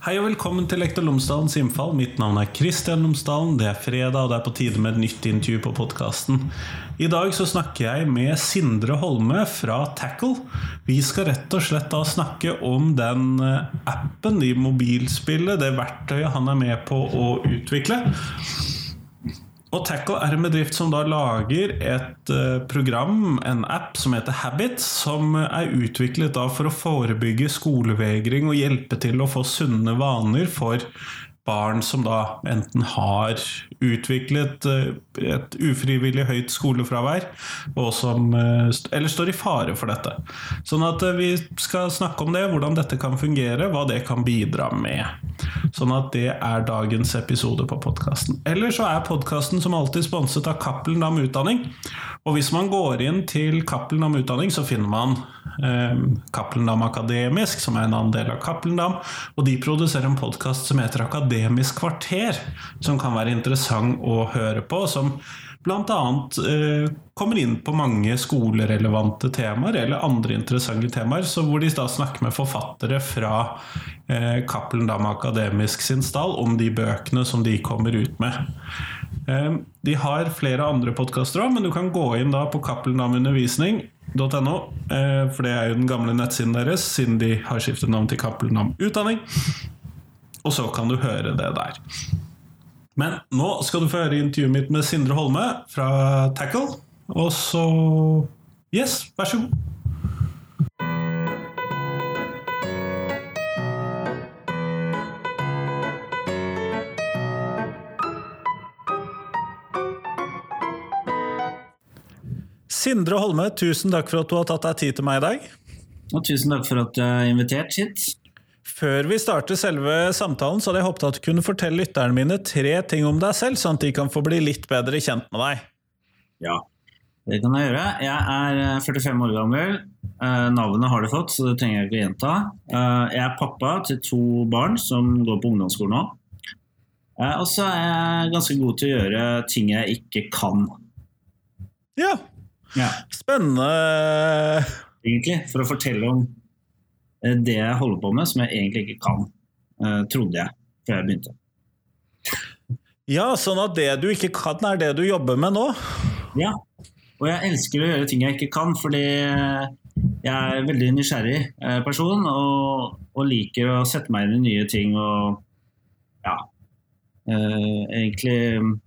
Hei og velkommen til Lektor Lomsdalens innfall. Mitt navn er Kristian Lomsdalen. Det er fredag, og det er på tide med et nytt intervju på podkasten. I dag så snakker jeg med Sindre Holme fra Tackle. Vi skal rett og slett da snakke om den eh, appen i mobilspillet, det verktøyet han er med på å utvikle. Og Tackle er en bedrift som da lager et uh, program, en app, som heter Habit, som er utviklet da for å forebygge skolevegring og hjelpe til å få sunne vaner for barn som da enten har utviklet eh, et ufrivillig høyt skolefravær, som, eh, eller står i fare for dette. Sånn at eh, vi skal snakke om det, hvordan dette kan fungere, hva det kan bidra med. Sånn at det er dagens episode på podkasten. Eller så er podkasten som alltid sponset av Cappelen Dam Utdanning. Og hvis man går inn til Cappelen Dam Utdanning, så finner man eh, Dam Akademisk, som er en annen del av Cappelen Dam, og de produserer en podkast som heter Akademisk kvarter, som kan være interessant å høre på. som bl.a. Eh, kommer inn på mange skolerelevante temaer eller andre interessante temaer, så hvor de da snakker med forfattere fra eh, Cappelen Dam Akademisk sin stall om de bøkene som de kommer ut med. Eh, de har flere andre podkaster òg, men du kan gå inn da på cappeldamundervisning.no, eh, for det er jo den gamle nettsiden deres, siden de har skiftet navn til Cappelen om Utdanning. Og så kan du høre det der. Men nå skal du få høre intervjuet mitt med Sindre Holme fra Tackle. Og så Yes, vær så god. Sindre Holme, tusen takk for at du har tatt deg tid til meg i dag. Og tusen takk for at du er invitert hit. Før vi starter selve samtalen, så hadde jeg håpet at du kunne fortelle lytterne mine tre ting om deg selv, sånn at de kan få bli litt bedre kjent med deg. Ja, det kan jeg gjøre. Jeg er 45 eh, år gammel. Eh, navnet har du fått, så det trenger jeg ikke å gjenta. Eh, jeg er pappa til to barn som går på ungdomsskolen nå. Og så er jeg ganske god til å gjøre ting jeg ikke kan. Ja. ja. Spennende. Egentlig, for å fortelle om det jeg holder på med, som jeg egentlig ikke kan, eh, trodde jeg før jeg begynte. Ja, sånn at det du ikke kan, er det du jobber med nå? Ja, og jeg elsker å gjøre ting jeg ikke kan, fordi jeg er en veldig nysgjerrig eh, person og, og, liker å sette meg inn i nye ting og ja, egentlig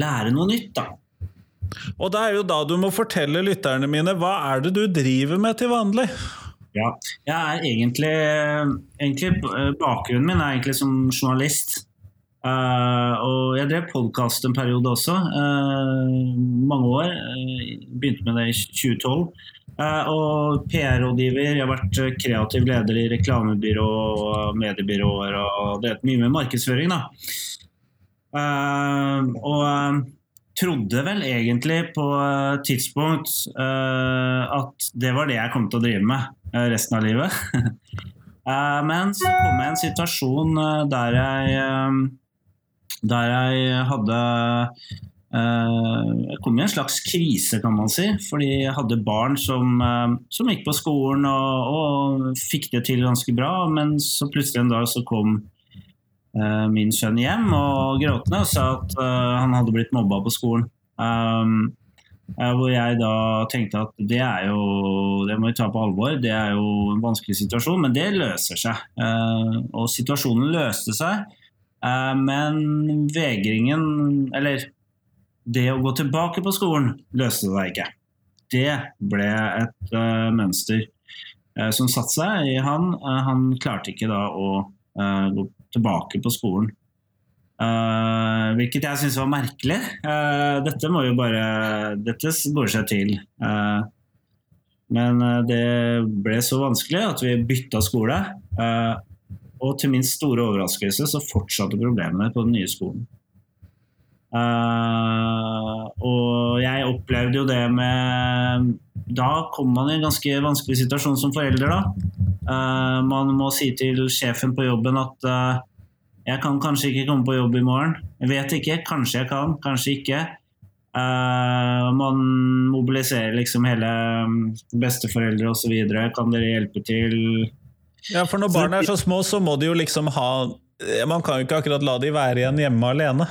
lære noe nytt, da. Og det er jo da du må fortelle lytterne mine, hva er det du driver med til vanlig? Ja, jeg er egentlig, egentlig Bakgrunnen min er egentlig som journalist. Uh, og jeg drev podkast en periode også, uh, mange år. Uh, begynte med det i 2012. og PR-rådgiver. Jeg har vært kreativ leder i reklamebyrå og mediebyråer og drevet mye med markedsføring. Da. og trodde vel egentlig på et tidspunkt at det var det jeg kom til å drive med. Eh, resten av livet. Eh, men så kom jeg i en situasjon eh, der jeg, der jeg hadde jeg kom i en slags krise, kan man si. Fordi jeg hadde barn som, som gikk på skolen og, og, fikk det til ganske bra. Men så plutselig en dag så kom min sønn hjem og gråtende og sa at han hadde blitt mobba på skolen. Um, hvor jeg da tenkte at det er jo Det må vi ta på alvor. Det er jo en vanskelig situasjon, men det løser seg. Eh, og situasjonen løste seg. Eh, men vegringen, eller det å gå tilbake på skolen, løste seg ikke. Det ble et mønster som satte seg i han. Han klarte ikke da å gå tilbake på skolen. Uh, hvilket jeg syns var merkelig. Uh, dette må jo bare Dette går seg til. Uh, men det ble så vanskelig at vi bytta skole. og til min store overraskelse så fortsatte problemene på den nye skolen. og jeg opplevde jo det med Da kom man i en ganske vanskelig situasjon som forelder, da. man må si til sjefen på jobben at jeg kan kanskje ikke komme på jobb i morgen. Jeg vet ikke. Kanskje jeg kan, kanskje ikke. Uh, man mobiliserer liksom hele mm, besteforeldre osv. Kan dere hjelpe til? Ja, for når barn er så små, så må de jo liksom ha Man kan jo ikke akkurat la de være igjen hjemme alene.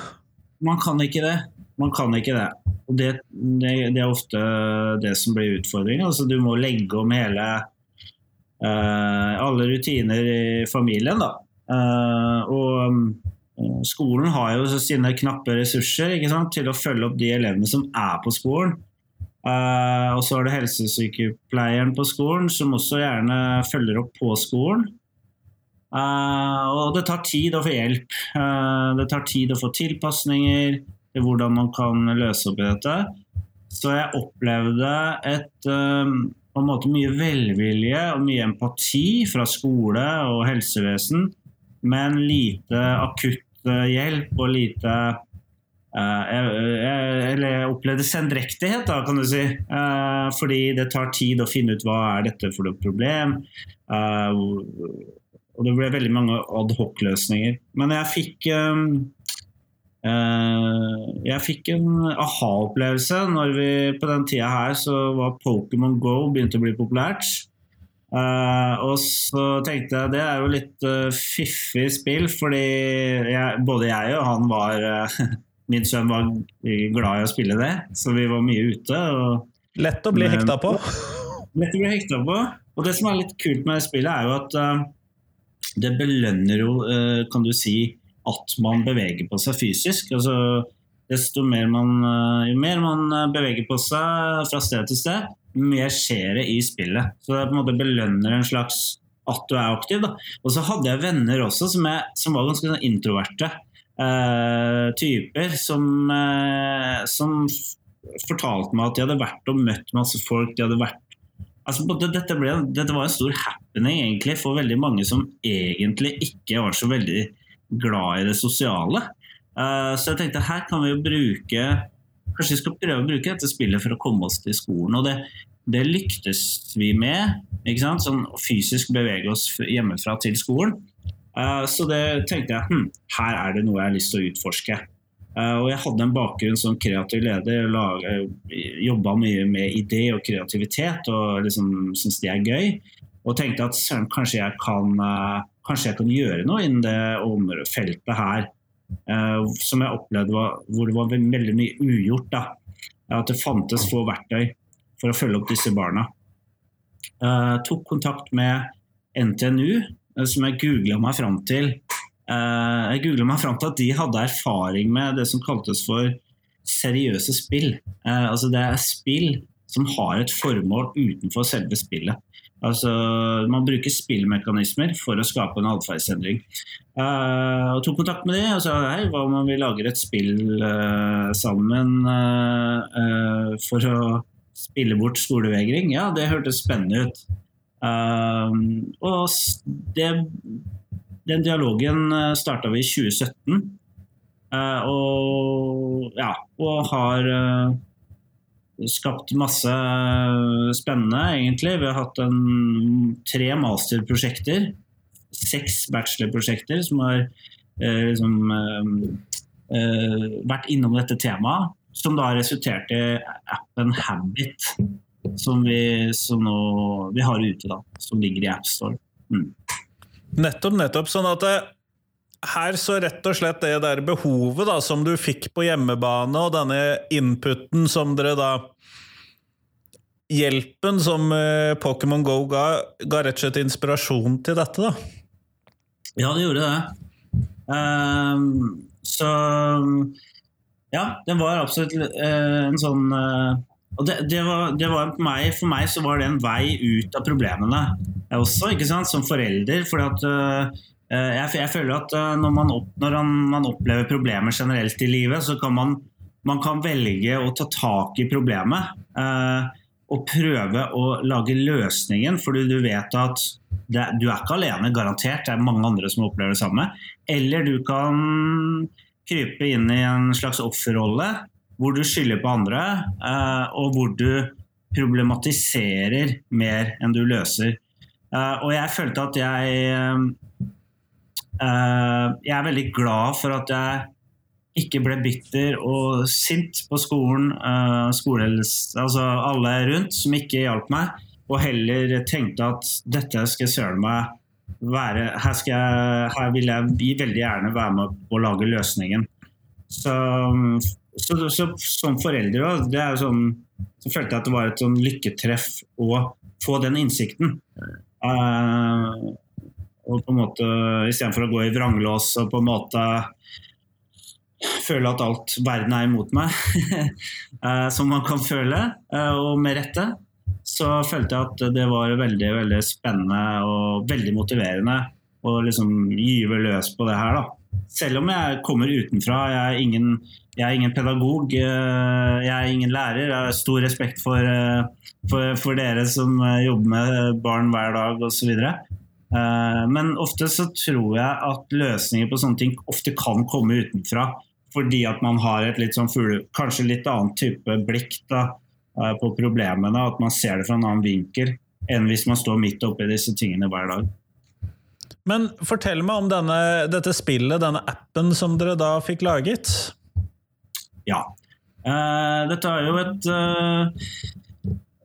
Man kan ikke det. Man kan ikke det. Og det, det, det er ofte det som blir utfordringen. Altså, du må legge om hele uh, alle rutiner i familien, da. Uh, og uh, skolen har jo sine knappe ressurser sant, til å følge opp de elevene som er på skolen. Uh, og så er det helsesykepleieren på skolen som også gjerne følger opp på skolen. Og det tar tid å få hjelp. Det tar tid å få tilpasninger til hvordan man kan løse opp i dette. Så jeg opplevde et på en måte mye velvilje og mye empati fra skole og helsevesen, men lite akutt hjelp og lite Eh, eller jeg opplevde sendrektighet, da, kan du si. Eh, fordi det tar tid å finne ut hva er dette for et problem. Eh, og det ble veldig mange adhoc-løsninger. Men jeg fikk jeg fikk en aha-opplevelse når vi på den tida her så var Pokémon Go begynte å bli populært. Uh, og så tenkte jeg det er jo litt uh, fiffig spill, fordi jeg, både jeg og han var uh, Min sønn var glad i å spille det, så vi var mye ute. Lett å bli men, hekta på? Lett å bli hekta på. Og det som er litt kult med spillet, er jo at det belønner jo, kan du si, at man beveger på seg fysisk. Altså, desto mer man, jo mer man beveger på seg fra sted til sted, mer skjer det i spillet. Så det på en måte belønner en slags at du er aktiv. Da. Og så hadde jeg venner også som, jeg, som var ganske sånn introverte uh, typer som, uh, som, fortalte meg at de hadde vært og møtt masse folk. de hadde vært Altså, dette, ble, dette, var en stor happening egentlig for veldig mange som egentlig ikke var så veldig glad i det sosiale. Uh, så jeg tenkte her kan vi jo bruke Kanskje vi skal prøve å bruke dette spillet for å komme oss til skolen. Og det, det lyktes vi med. ikke sant? Sånn fysisk bevege oss hjemmefra til skolen. Uh, så det tenkte jeg hm, her er det noe jeg har lyst til å utforske. Uh, og jeg hadde en bakgrunn som kreativ leder, jobba mye med idé og kreativitet og liksom syntes det er gøy. Og tenkte at kanskje jeg kan, uh, kanskje jeg kan gjøre noe innen det feltet her. Som jeg opplevde var, hvor det var veldig mye ugjort. da. At det fantes få verktøy for å følge opp disse barna. Jeg tok kontakt med NTNU, Eh, som jeg googla meg fram til. Eh, jeg googla meg fram til at de hadde erfaring med det som kaltes for seriøse spill. Eh, altså det er spill som har et formål utenfor selve spillet. Altså, man bruker spillmekanismer for å skape en atferdsendring. Uh, og tok kontakt med de og sa hei, hva om vi lager et spill uh, sammen uh, for å spille bort skolevegring? Ja, det hørtes spennende ut. Og det, den dialogen starta vi i 2017. Uh, eh, og, ja, og har skapt masse spennende, egentlig. Vi har hatt en, tre masterprosjekter. Seks bachelorprosjekter som har eh, liksom, vært innom dette temaet. Som da har resultert i appen Habit som vi, som nå, vi har ute, da, som ligger i AppStore. Mm. Nettopp, nettopp. Sånn at det, her så rett og slett det der behovet da, som du fikk på hjemmebane, og denne inputen som dere da Hjelpen som uh, Pokémon Go ga, ga rett og slett inspirasjon til dette, da? Ja, det gjorde det. Uh, så Ja, det var absolutt uh, en sånn og det, det, var, det var meg, For meg så var det en vei ut av problemene også, ikke sant, som forelder. for at jeg, jeg, føler at uh, når, man, opp, når man, opplever problemer generelt i livet, så kan man, man kan velge å ta tak i problemet. Eh, og prøve å lage løsningen, fordi du vet at det, du er ikke alene, garantert. Det er mange andre som opplever det samme. Eller du kan krype inn i en slags offerrolle hvor du skylder på andre, eh, og hvor du problematiserer mer enn du løser. Eh, og jeg følte at jeg eh, Jeg er veldig glad for at jeg ikke ble bitter og sint på skolen, skole, altså alle rundt som ikke hjalp meg, og heller tenkte at dette skal søren meg være her, skal jeg, her vil jeg veldig gjerne være med å lage løsningen. Så, så, så som foreldre òg, sånn, så følte jeg at det var et sånn lykketreff å få den innsikten. Uh, og på en måte Istedenfor å gå i vranglås og på en måte føle at alt verden er imot meg, uh, som man kan føle, uh, og med rette, så følte jeg at det var veldig veldig spennende og veldig motiverende å liksom gyve løs på det her. da. Selv om jeg kommer utenfra. Jeg er ingen, jeg er ingen pedagog, jeg er ingen lærer. Jeg har stor respekt for, for, for dere som jobber med barn hver dag osv. Eh, men ofte så tror jeg at løsninger på sånne ting ofte kan komme utenfra. Fordi at man har et litt sånn fugle, kanskje litt annen type blikk da, eh, på problemene. At man ser det fra en annen vinkel enn hvis man står midt oppi disse tingene hver dag. Men fortell meg om denne, dette spillet, denne appen som dere da fikk laget. Ja. Uh, dette er jo et uh,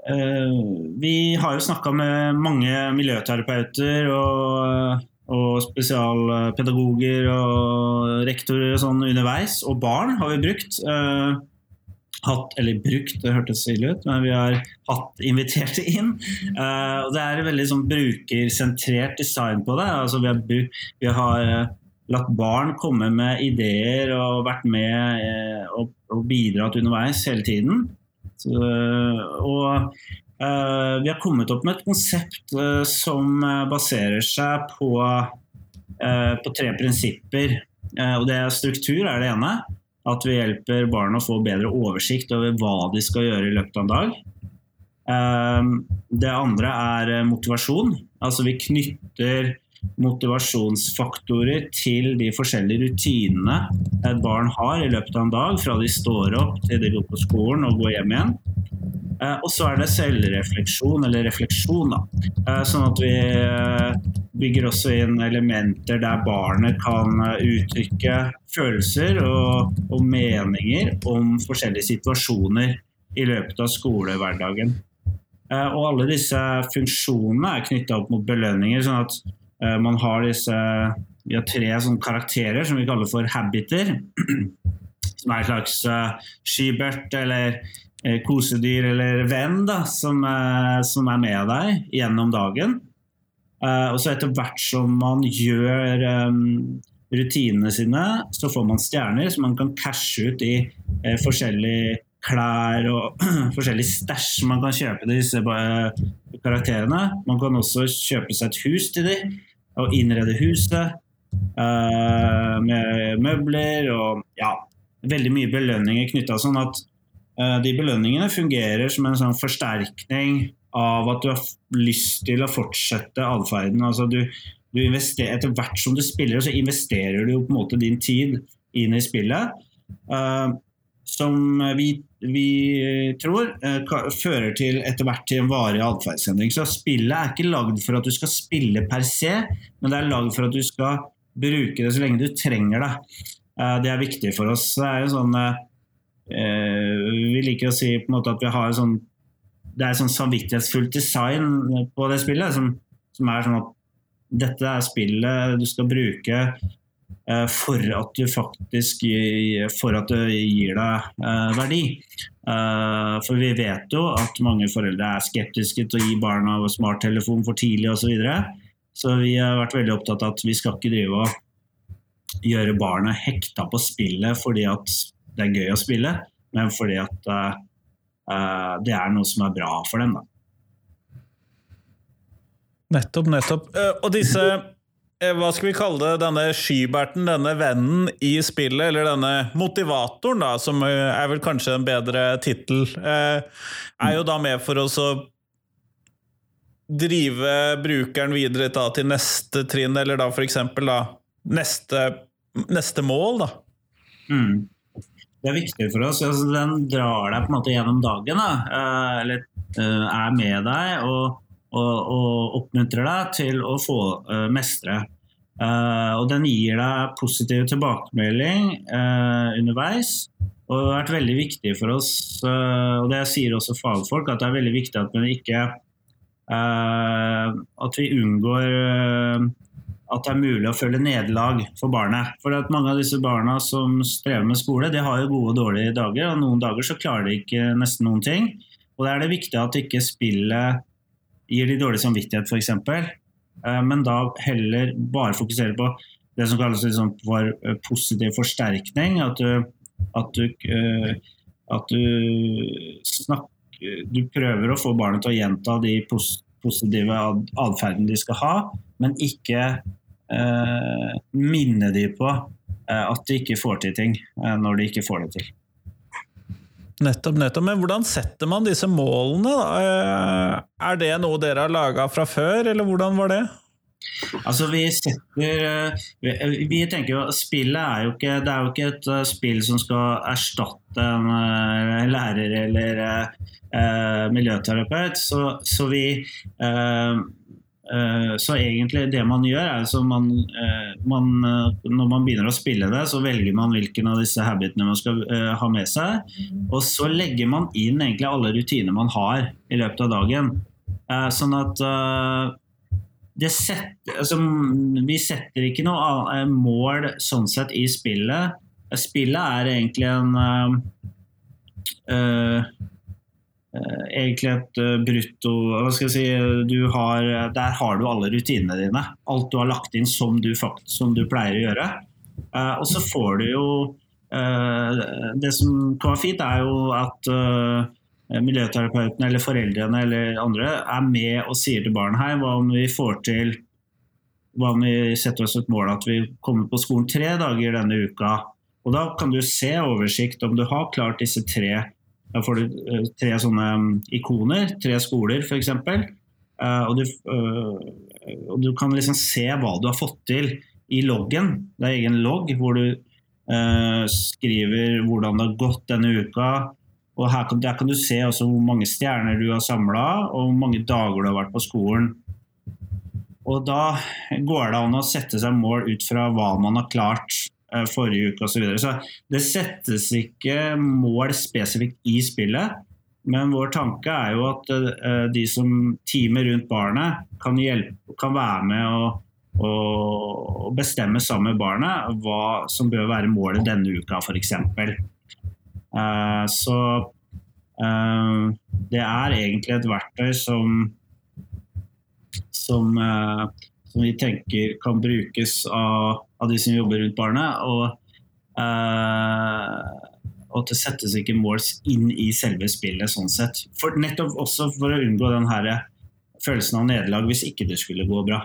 vi har jo snakka med mange miljøterapeuter og, og, spesialpedagoger og rektorer og sånn underveis, og barn har vi brukt. Eh, hatt, eller brukt, det hørtes ille ut, men vi har hatt inviterte inn. Uh, det er veldig sånn brukersentrert design på det. Altså, vi, har, vi har latt barn komme med ideer og vært med uh, og, og bidratt underveis hele tiden. Og Uh, vi har kommet opp med et konsept uh, som baserer seg på, på tre prinsipper. og det er Struktur er det ene. At vi hjelper barn å få bedre oversikt over hva de skal gjøre i løpet av en dag. det andre er motivasjon. Altså vi knytter motivasjonsfaktorer til de forskjellige rutinene et barn har i løpet av en dag, fra de står opp til de går på skolen og går hjem igjen. Eh, og så er det selvrefleksjon, eller refleksjon. Da. Eh, sånn at vi eh, bygger også inn elementer der barnet kan uttrykke følelser og, og meninger om forskjellige situasjoner i løpet av skolehverdagen. Og alle disse funksjonene er knytta opp mot belønninger. sånn at man har disse vi har tre sånne karakterer som vi kaller for habiter. Som er en slags uh, skybert eller uh, kosedyr eller venn da, som, uh, som, er med deg gjennom dagen. og så etter hvert som man gjør um, rutinene sine, så får man stjerner som man kan cashe ut i forskjellige klær og forskjellig stæsj man kan kjøpe til disse karakterene. Man kan også kjøpe seg et hus til dem og innrede huset uh, med møbler og ja, veldig mye belønninger knytta sånn at uh, de belønningene fungerer som en sånn forsterkning av at du har lyst til å fortsette atferden. Altså du, du etter hvert som du spiller, så investerer du på en måte din tid inn i spillet. Uh, som vi, vi tror eh, fører til etter hvert til en varig atferdsendring. Så spillet er ikke lagd for at du skal spille per se, men det er lagd for at du skal bruke det så lenge du trenger det. Eh, det er viktig for oss. Det er sånn, eh, vi liker å si på en måte at vi har sånn det er sånn samvittighetsfullt design på det spillet, som, som er sånn at dette er spillet du skal bruke Eh, for at du faktisk for at det gir deg eh, verdi. Eh, for vi vet jo at mange foreldre er skeptiske til å gi barna smarttelefon for tidlig osv. Så, videre. så vi har vært veldig opptatt av at vi skal ikke drive og gjøre barnet hekta på spillet fordi at det er gøy å spille, men fordi at det er noe som er bra for dem. Da. Nettopp, nettopp. Og disse Eh, hva skal vi kalle det, denne skyberten, denne vennen i spillet, eller denne motivatoren, da, som eh, er vel kanskje en bedre tittel, eh, er jo da med for oss å drive brukeren videre da, til neste trinn, eller da eksempel da neste, neste mål, da. Mm. Det er viktig for oss. Altså, den drar deg på en måte gjennom dagen, da. eller er med deg. og og, og oppmuntrer deg til å få uh, mestre. Uh, og den gir deg positiv tilbakemelding uh, underveis. Og det har vært veldig viktig for oss, og det sier også fagfolk, at det er veldig viktig at vi ikke Uh, at vi unngår uh, at det er mulig å følge nederlag for barnet. For at Mange av disse barna som strever med skole, de har jo gode og dårlige dager. og Noen dager så klarer de ikke nesten noen ting. Og Da er det viktig at ikke spillet gir de dårlig samvittighet, f.eks. Uh, men da heller bare fokusere på det som kalles liksom for positiv forsterkning. At du, at du, at du snakker du prøver å få barnet til å gjenta de positive atferdene de skal ha, men ikke eh, minne de på eh, at de ikke får til ting eh, når de ikke får det til. Nettopp, nettopp. Men hvordan setter man disse målene? Da? er det noe dere har laga fra før, eller hvordan var det? Altså vi setter eh, Vi tenker jo spillet er jo ikke Det er jo ikke et spill som skal erstatte en lærer eller eh, miljøterapeut. Så, så vi eh, eh, så egentlig det man gjør, er at man, eh, man, eh, Når man begynner å spille det, så velger man hvilken av disse habitene man skal ha med seg. Og så legger man inn egentlig alle rutiner man har i løpet av dagen. Sånn at setter, altså, vi setter ikke noe mål sånn sett i spillet. Spillet er egentlig en Eh, egentlig et eh, brutto hva skal jeg si, du har, Der har du alle rutinene dine. Alt du har lagt inn som du, som du pleier å gjøre. Og så får du jo Det som kan være fint, er jo at miljøterapeutene eller foreldrene eller andre er med og sier til barnet her hva om vi får til hva om vi setter oss et mål at vi kommer på skolen tre dager denne uka. Og Da kan du se oversikt om du har klart disse tre da får du eh, tre sånne mm, ikoner, tre skoler f.eks. Uh, og, uh, og du kan liksom se hva du har fått til i loggen. Det er egen logg hvor du skriver hvordan det har gått denne uka. Og her kan, Der kan du se også hvor mange stjerner du har samla, og hvor mange dager du har vært på skolen. Og Da går det an å sette seg mål ut fra hva man har klart Eh, forrige uke osv. Så, videre. så det settes ikke mål spesifikt i spillet. Men vår tanke er jo at uh, de som teamer rundt barnet, kan, hjelpe, kan være med å, å, bestemme sammen med barnet hva som bør være målet denne uka, f.eks. Uh, så uh, det er egentlig et verktøy som, som, som vi tenker kan brukes av av de som jobber rundt barnet. Og, uh, og det settes ikke måls inn i selve spillet sånn sett. For, nettopp også for å unngå den her følelsen av nederlag hvis ikke det skulle gå bra.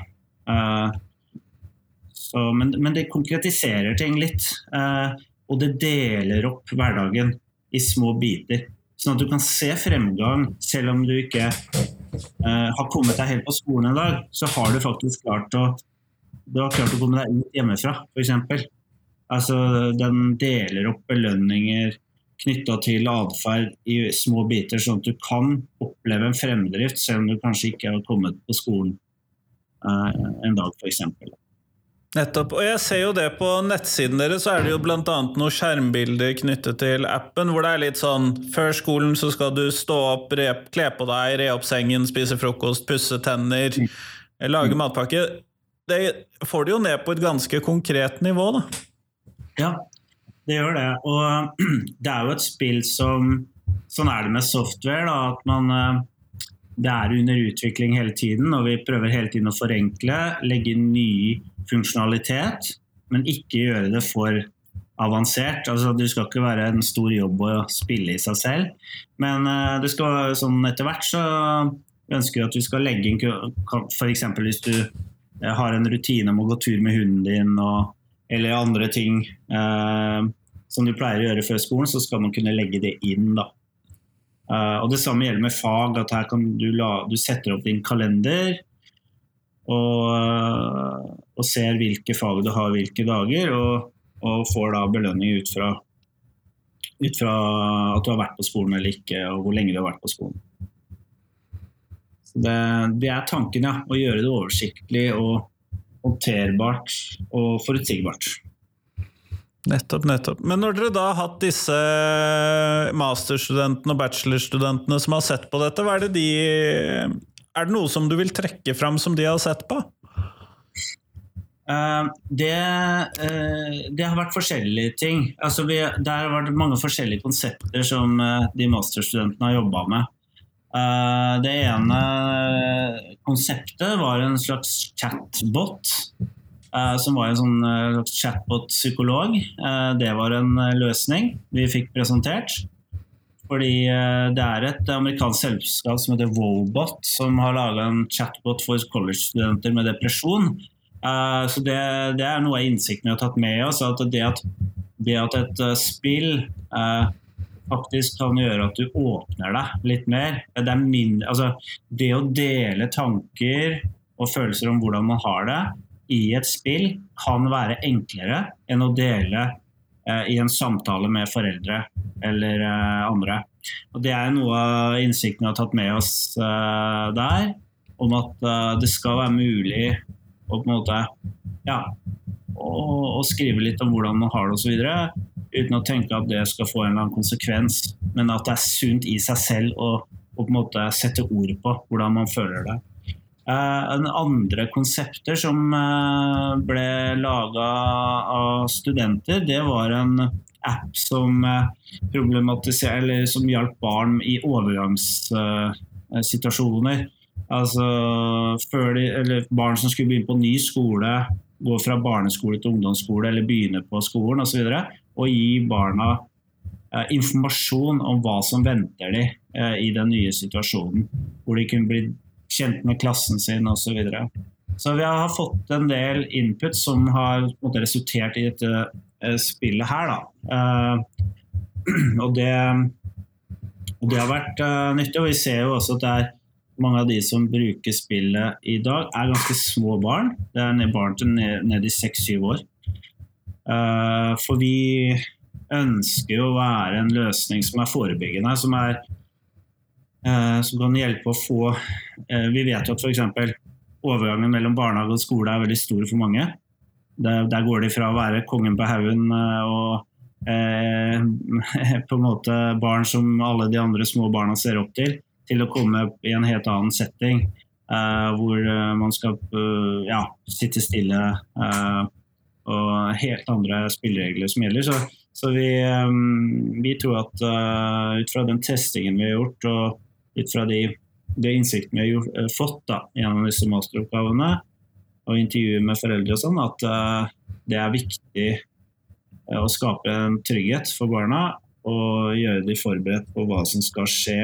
Uh, så, men, men, det konkretiserer ting litt. Uh, og det deler opp hverdagen i små biter. Sånn at du kan se fremgang selv om du ikke har kommet deg helt på skolen en dag. Så har du faktisk klart å du har klart å komme deg ut hjemmefra, f.eks. Altså, den deler opp belønninger knytta til atferd i små biter, sånn at du kan oppleve en fremdrift selv om du kanskje ikke har kommet på skolen eh, en dag, f.eks. Nettopp. Og jeg ser jo det på nettsiden deres, så er det jo bl.a. noen skjermbilder knyttet til appen, hvor det er litt sånn Før skolen så skal du stå opp, re, kle på deg, re opp sengen, spise frokost, pusse tenner, lage matpakke det får det jo ned på et ganske konkret nivå, da. Ja, det gjør det. Og det er jo et spill som Sånn er det med software, da, at man eh, Det er under utvikling hele tiden, og vi prøver hele tiden å forenkle, legge inn ny funksjonalitet, men ikke gjøre det for avansert. Altså, du skal ikke være en stor jobb å spille i seg selv. Men uh, det skal, sånn etter hvert så ønsker vi at vi skal legge inn F.eks. hvis du har en rutine om å gå tur med hunden din og, eller andre ting eh, som du pleier å gjøre før skolen, så skal man kunne legge det inn. da. Eh, og Det samme gjelder med fag. at her kan Du, la, du setter opp din kalender og, eh, og, ser hvilke fag du har hvilke dager, og, og får da belønning ut fra, ut fra at du har vært på skolen eller ikke, og hvor lenge du har vært på skolen. Det, det, er tanken, ja. Å gjøre det oversiktlig og håndterbart og forutsigbart. Nettopp, nettopp. Men når dere da har hatt disse masterstudentene og bachelorstudentene som har sett på dette, er det de Er det noe som du vil trekke fram som de har sett på? Uh, det, uh, det, har vært forskjellige ting. Altså vi, det har vært mange forskjellige konsepter som uh, de masterstudentene har jobba med. Det ene konseptet var en slags chatbot. som var en sånn slags chatbot-psykolog. det var en løsning vi fikk presentert. Fordi det er et amerikansk selskap som heter Wobot, som har laga en chatbot for college-studenter med depresjon så det, det, er noe av innsikten vi har tatt med oss. at Det at, det at et spill faktisk kan gjøre at du åpner deg litt mer det, mindre, altså, det, å dele tanker og følelser om hvordan man har det i et spill, kan være enklere enn å dele i en samtale med foreldre eller andre. Og Det er noe av innsikten vi har tatt med oss der, om at det skal være mulig og på en måte ja, og, og skrive litt om hvordan man har det osv. Uten å tenke at det skal få en eller annen konsekvens, men at det er sunt i seg selv å, å på en måte sette ord på hvordan man føler det. Uh, andre konsepter som uh, ble laga av studenter, det var en app som eller som hjalp barn i overgangssituasjoner. Altså de, eller barn som skulle begynne på ny skole, gå fra barneskole til ungdomsskole eller begynne på skolen osv. Og, så og gi barna eh, informasjon om hva som venter de eh, i den nye situasjonen. Hvor de kunne bli kjent med klassen sin osv. Så, videre. så vi har fått en del input som har måte, resultert i dette eh, spillet her. Eh, og det, det, har vært uh, nyttig. Og vi ser jo også at det er mange av de som bruker spillet i dag, er ganske små barn. Det er barn til ned, ned i seks-syv år. Uh, for vi ønsker jo å være en løsning som er forebyggende, som, er, uh, som kan hjelpe å få uh, Vi vet jo at f.eks. overgangen mellom barnehage og skole er veldig stor for mange. Der, der går de fra å være kongen på haugen og på en måte barn som alle de andre små barna ser opp til, til å komme i en helt annen setting. Uh, hvor uh, man skal uh, ja, sitte stille og helt andre spilleregler som gjelder. Så, så vi, um, vi, tror at ut fra den testingen vi har gjort og ut fra de, de innsiktene vi har gjort, fått da, gjennom disse masteroppgavene og intervjuer med foreldre og sånn, at det er viktig å skape en trygghet for barna og gjøre de forberedt på hva som skal skje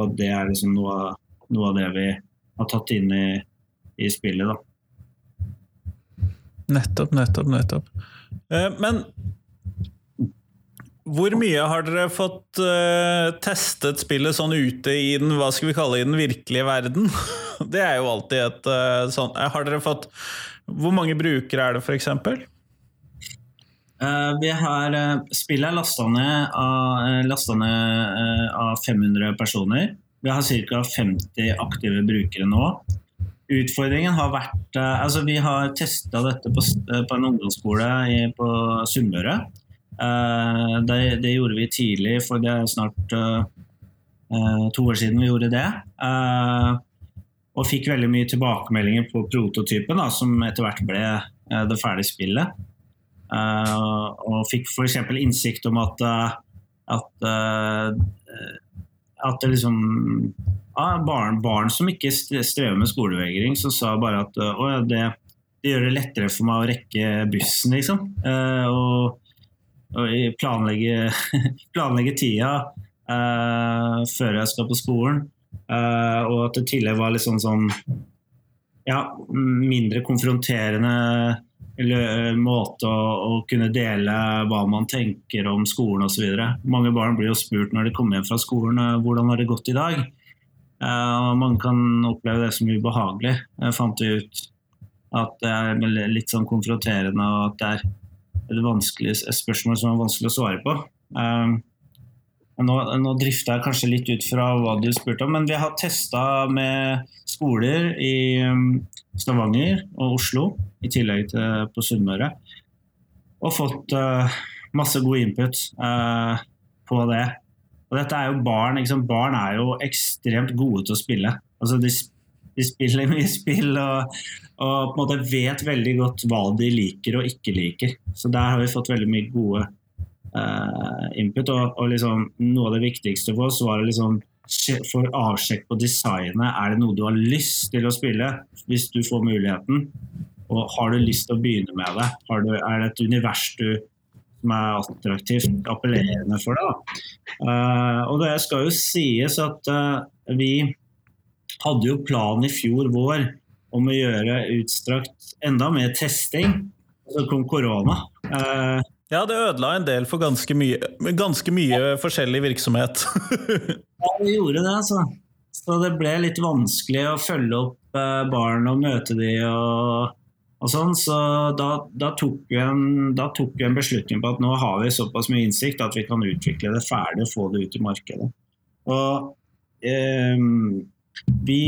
og det er liksom noe, noe av det vi har tatt inn i, i spillet, da. Nettopp, nettopp, nettopp. Eh, men hvor mye har dere fått uh, testet spillet sånn ute i den hva skal vi kalle i den virkelige verden? Det er jo alltid et uh, sånn Har dere fått Hvor mange brukere er det, f.eks.? Uh, vi har, uh, spillet er lasta ned, av, uh, ned av 500 personer. Vi har ca. 50 aktive brukere nå. Utfordringen har vært altså Vi har testa dette på, på, en ungdomsskole i, på Sunnmøre. Det, det, gjorde vi tidlig, for det er snart to år siden vi gjorde det. Og fikk veldig mye tilbakemeldinger på prototypen, da, som etter hvert ble det ferdige spillet. Eh, og fikk f.eks. innsikt om at, eh, at, eh, at liksom ja, barn, barn, som ikke strever med skolevegring, som sa bare at å, det, det, gjør det lettere for meg å rekke bussen, liksom. og, og planlegge, planlegge, tida uh, før jeg skal på skolen. Uh, og at det tidligere var litt sånn, sånn ja, mindre konfronterende måte å, å, kunne dele hva man tenker om skolen osv. Mange barn blir jo spurt når de kommer hjem fra skolen eh, hvordan har det gått i dag. Uh, mange kan oppleve det som ubehagelig. Jeg fant ut at det er litt sånn konfronterende og at det er et, et spørsmål som er vanskelig å svare på. Uh, nå, nå drifter jeg kanskje litt ut fra hva du spurte om, men vi har testa med skoler i Stavanger og Oslo, i tillegg til på Sunnmøre. Og fått uh, masse god input uh, på det. Og dette er jo barn. Barn er jo ekstremt gode til å spille. Altså de, de spiller mye spill og, og, på en måte vet veldig godt hva de liker og ikke liker. Så der har vi fått veldig mye gode uh, input. Og, og liksom, noe av det viktigste for oss var å liksom få avsjekk på designet. Er det noe du har lyst til å spille, hvis du får muligheten? Og har du lyst til å begynne med det? Du, er det et univers du som er attraktivt, appellerende for deg. Uh, og det skal jo sies at uh, vi hadde jo planen i fjor vår om å gjøre utstrakt enda mer testing. Så kom korona. Uh, ja, det ødela en del for ganske mye, ganske mye forskjellig virksomhet. ja, det gjorde det, altså. Så det ble litt vanskelig å følge opp barn og møte de og og sånn, så da, da, tok en, da tok vi en beslutning på at nå har vi såpass mye innsikt at vi kan utvikle det ferdig og få det ut i markedet. Og eh, vi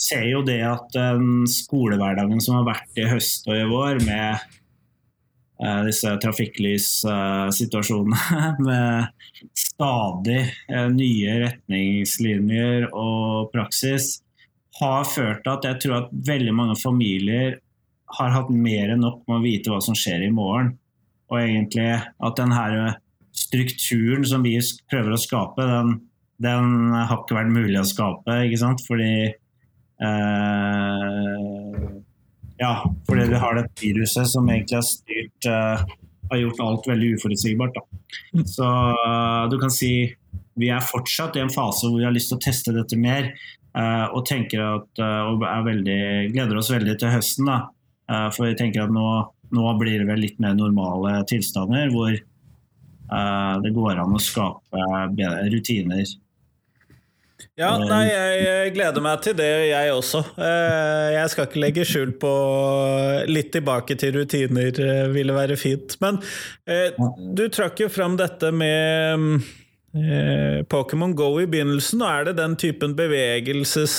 ser jo det at den skolehverdagen som har vært i høst og i vår, med eh, disse trafikklyssituasjonene, eh, med stadig eh, nye retningslinjer og praksis, har ført til at jeg tror at veldig mange familier har hatt mer enn nok med å vite hva som skjer i morgen. Og egentlig at den her strukturen som vi prøver å skape, den, den har ikke vært mulig å skape. ikke sant? Fordi eh, Ja, fordi vi har det viruset som egentlig har styrt uh, Har gjort alt veldig uforutsigbart. Da. Så uh, du kan si vi er fortsatt i en fase hvor vi har lyst til å teste dette mer. Uh, og tenker at, og veldig, gleder oss veldig til høsten. da, for vi tenker at nå, nå, blir det vel litt mer normale tilstander, hvor det går an å skape bedre rutiner. Ja, eh, nei, jeg gleder meg til det, jeg også. Jeg skal ikke legge skjul på Litt tilbake til rutiner ville være fint. Men du trakk jo fram dette med Pokémon Go i begynnelsen. og Er det den typen bevegelses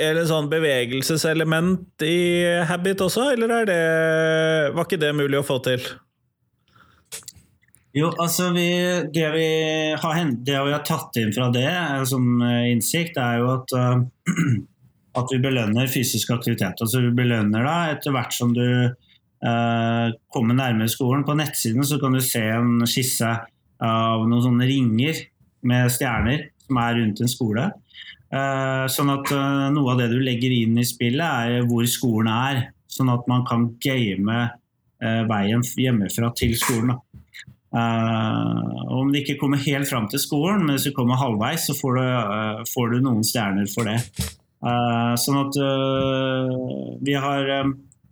eller sånn bevegelseselement i Habit også, eller er det, var ikke det mulig å få til? Jo, altså vi, det, vi har, det vi har tatt inn fra det som eh, innsikt, er jo at, uh, at vi belønner fysisk aktivitet. Altså vi belønner deg etter hvert som du uh, kommer nærmere skolen. På nettsiden så kan du se en skisse av noen sånne ringer med stjerner som er rundt en skole. Eh, sånn at eh, Noe av det du legger inn i spillet, er hvor skolen er. Sånn at man kan game eh, veien hjemmefra til skolen. Om det ikke kommer helt fram til skolen, men hvis du kommer halvveis, så får du, får du noen stjerner for det. sånn at vi har,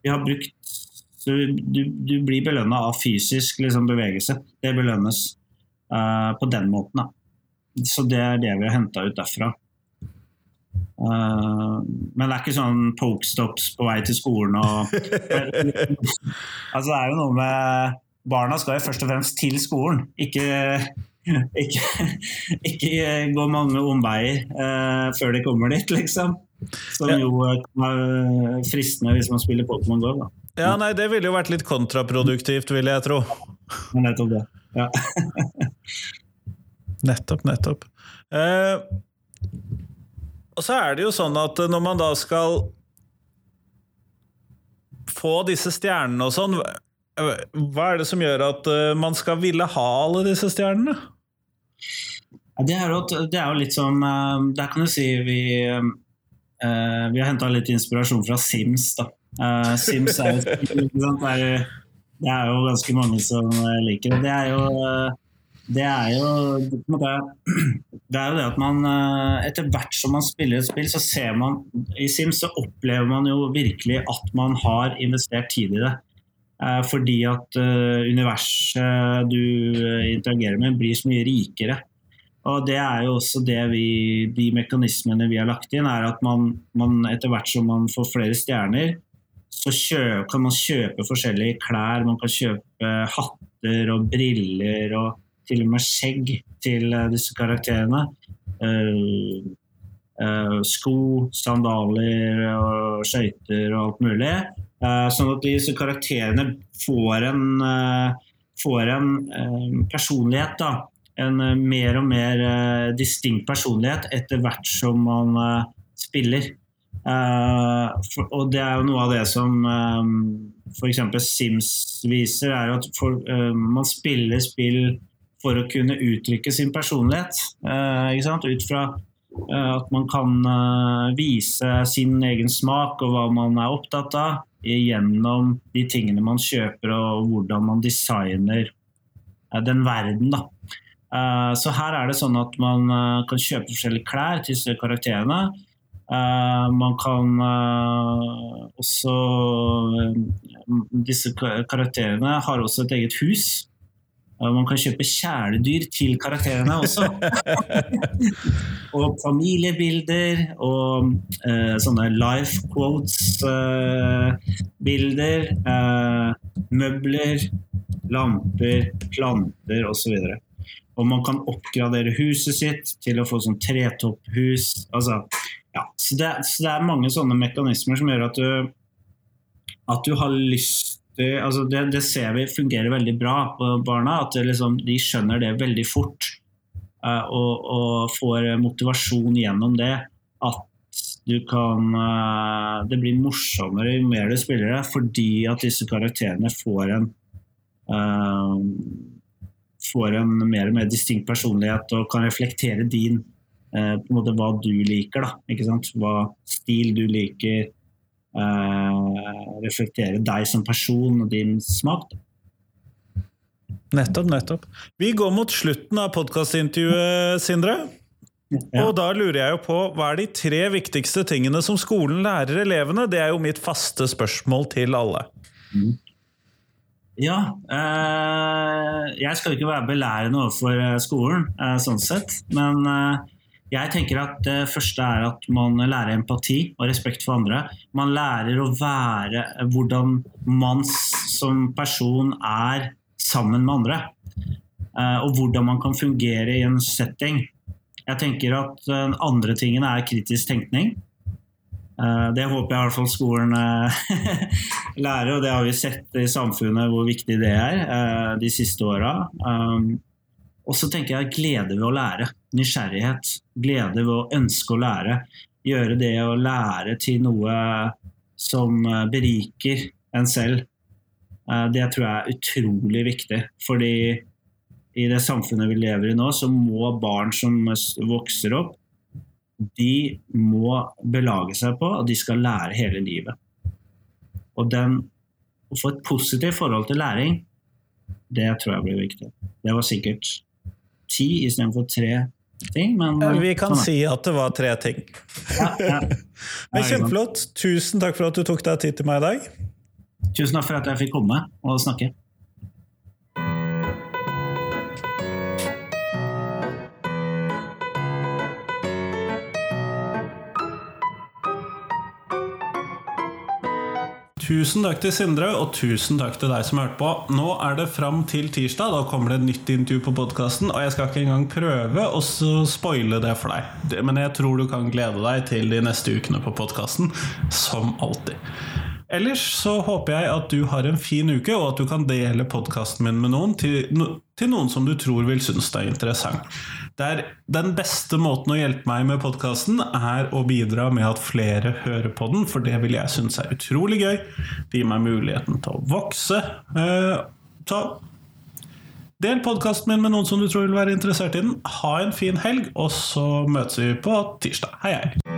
vi har brukt så du, du blir belønna av fysisk liksom, bevegelse. Det belønnes på den måten. Da. Så det er det vi har henta ut derfra. Uh, men det er ikke sånn pokestops på vei til skolen og Altså det er jo noe med Barna skal jo først og fremst til skolen, ikke, ikke, ikke gå mange omveier uh, før de kommer dit, liksom. Som jo kan være fristende hvis man spiller Pokémon GO. Da. Ja, nei, det ville jo vært litt kontraproduktivt, vil jeg tro. Nettopp det. Ja. nettopp, nettopp. Uh, og så er det jo sånn at når man da skal få disse stjernene og sånn, hva er det som gjør at eh, man skal ville ha alle disse stjernene? Det er jo, det er jo litt som eh, Der kan du si vi, eh, vi har henta litt inspirasjon fra Sims. da. Sims er jo, det er jo ganske mange som liker det. Det er jo det er jo det er jo det at man etter hvert som man spiller et spill, så ser man i Sims så opplever man jo virkelig at man har investert tid i det. Eh, fordi at eh, universet du interagerer med, blir så mye rikere. Og det er jo også det vi, De mekanismene vi har lagt inn, er at man, man etter hvert som man får flere stjerner, så kjøp, kan man kjøpe forskjellige klær. Man kan kjøpe hatter og briller og til og med skjegg til disse karakterene. Uh, uh, sko, sandaler og skøyter og alt mulig. Sånn at disse karakterene får en, får en personlighet. da en mer og mer distinkt personlighet etter hvert som man spiller. Og det er jo noe av det som f.eks. Sims viser, er at man spiller spill for å kunne uttrykke sin personlighet. Ut fra at man kan vise sin egen smak og hva man er opptatt av gjennom de tingene man kjøper og hvordan man designer den verden. Da. Så her er det sånn at man kan kjøpe forskjellige klær til disse karakterene. Man kan også Disse karakterene har også et eget hus. Man kan kjøpe kjæledyr til karakterene også. og familiebilder og sånne life quotes-bilder. møbler, lamper, planter osv. Og man kan oppgradere huset sitt til å få sånn tretopphus. Altså, ja, så det, så det, er mange sånne mekanismer som gjør at du, at du har lyst til altså det, det, ser vi fungerer veldig bra på barna. At liksom, de skjønner det veldig fort. Uh, og, og, får motivasjon gjennom det. At du kan uh, Det blir morsommere jo mer du spiller det, fordi at disse karakterene får en uh, får en mer og mer distinkt personlighet og kan reflektere din på en måte hva du liker. da, ikke sant? Hva stil du liker. Eh, reflektere deg som person og din smak. da. Nettopp, nettopp. Vi går mot slutten av podkastintervjuet, Sindre. Ja. Og da lurer jeg jo på, hva er de tre viktigste tingene som skolen lærer elevene? Det er jo mitt faste spørsmål til alle. Mm. Ja. Eh, jeg skal ikke være belærende overfor skolen, eh, sånn sett. Men øh, jeg tenker at Det første er at man lærer empati og respekt for andre. Man lærer å være hvordan man som person er sammen med andre. Eh, og hvordan man kan fungere i en setting. Jeg tenker at Den andre tingen er kritisk tenkning. Eh, det håper jeg i hvert fall skolen eh, lærer, og det har vi sett i samfunnet hvor viktig det er de siste åra. Og så tenker jeg glede ved å lære. Nysgjerrighet. Glede ved å ønske å lære. Gjøre det å lære til noe som eh, beriker en selv. Eh, det tror jeg er utrolig viktig. Fordi i det samfunnet vi lever i nå, så må barn som vokser opp, de må belage seg på at de skal lære hele livet. Og den, å få et positivt forhold til læring, det tror jeg blir viktig. Det var sikkert ti istedenfor tre ting. Men, vi kan sånn. si at det var tre ting. Ja, ja. men Kjempeflott. Tusen takk for at du tok deg tid til meg i dag. Tusen takk for at jeg fikk komme og snakke. Tusen takk til Sindre, og tusen takk til deg som hørte på. Nå er det fram til tirsdag. Da kommer det et nytt intervju på podkasten. Og jeg skal ikke engang prøve å spoile det for deg. Men jeg tror du kan glede deg til de neste ukene på podkasten. Som alltid. Ellers så håper jeg at du har en fin uke, og at du kan dele podkasten min med noen til, til, noen som du tror vil synes det er interessant. Det er den beste måten å hjelpe meg med podkasten er å bidra med at flere hører på den, for det vil jeg synes er utrolig gøy. Det gir meg muligheten til å vokse. Så eh, del podkasten min med noen som du tror vil være interessert i den. Ha en fin helg, og så møtes vi på tirsdag. Hei, hei!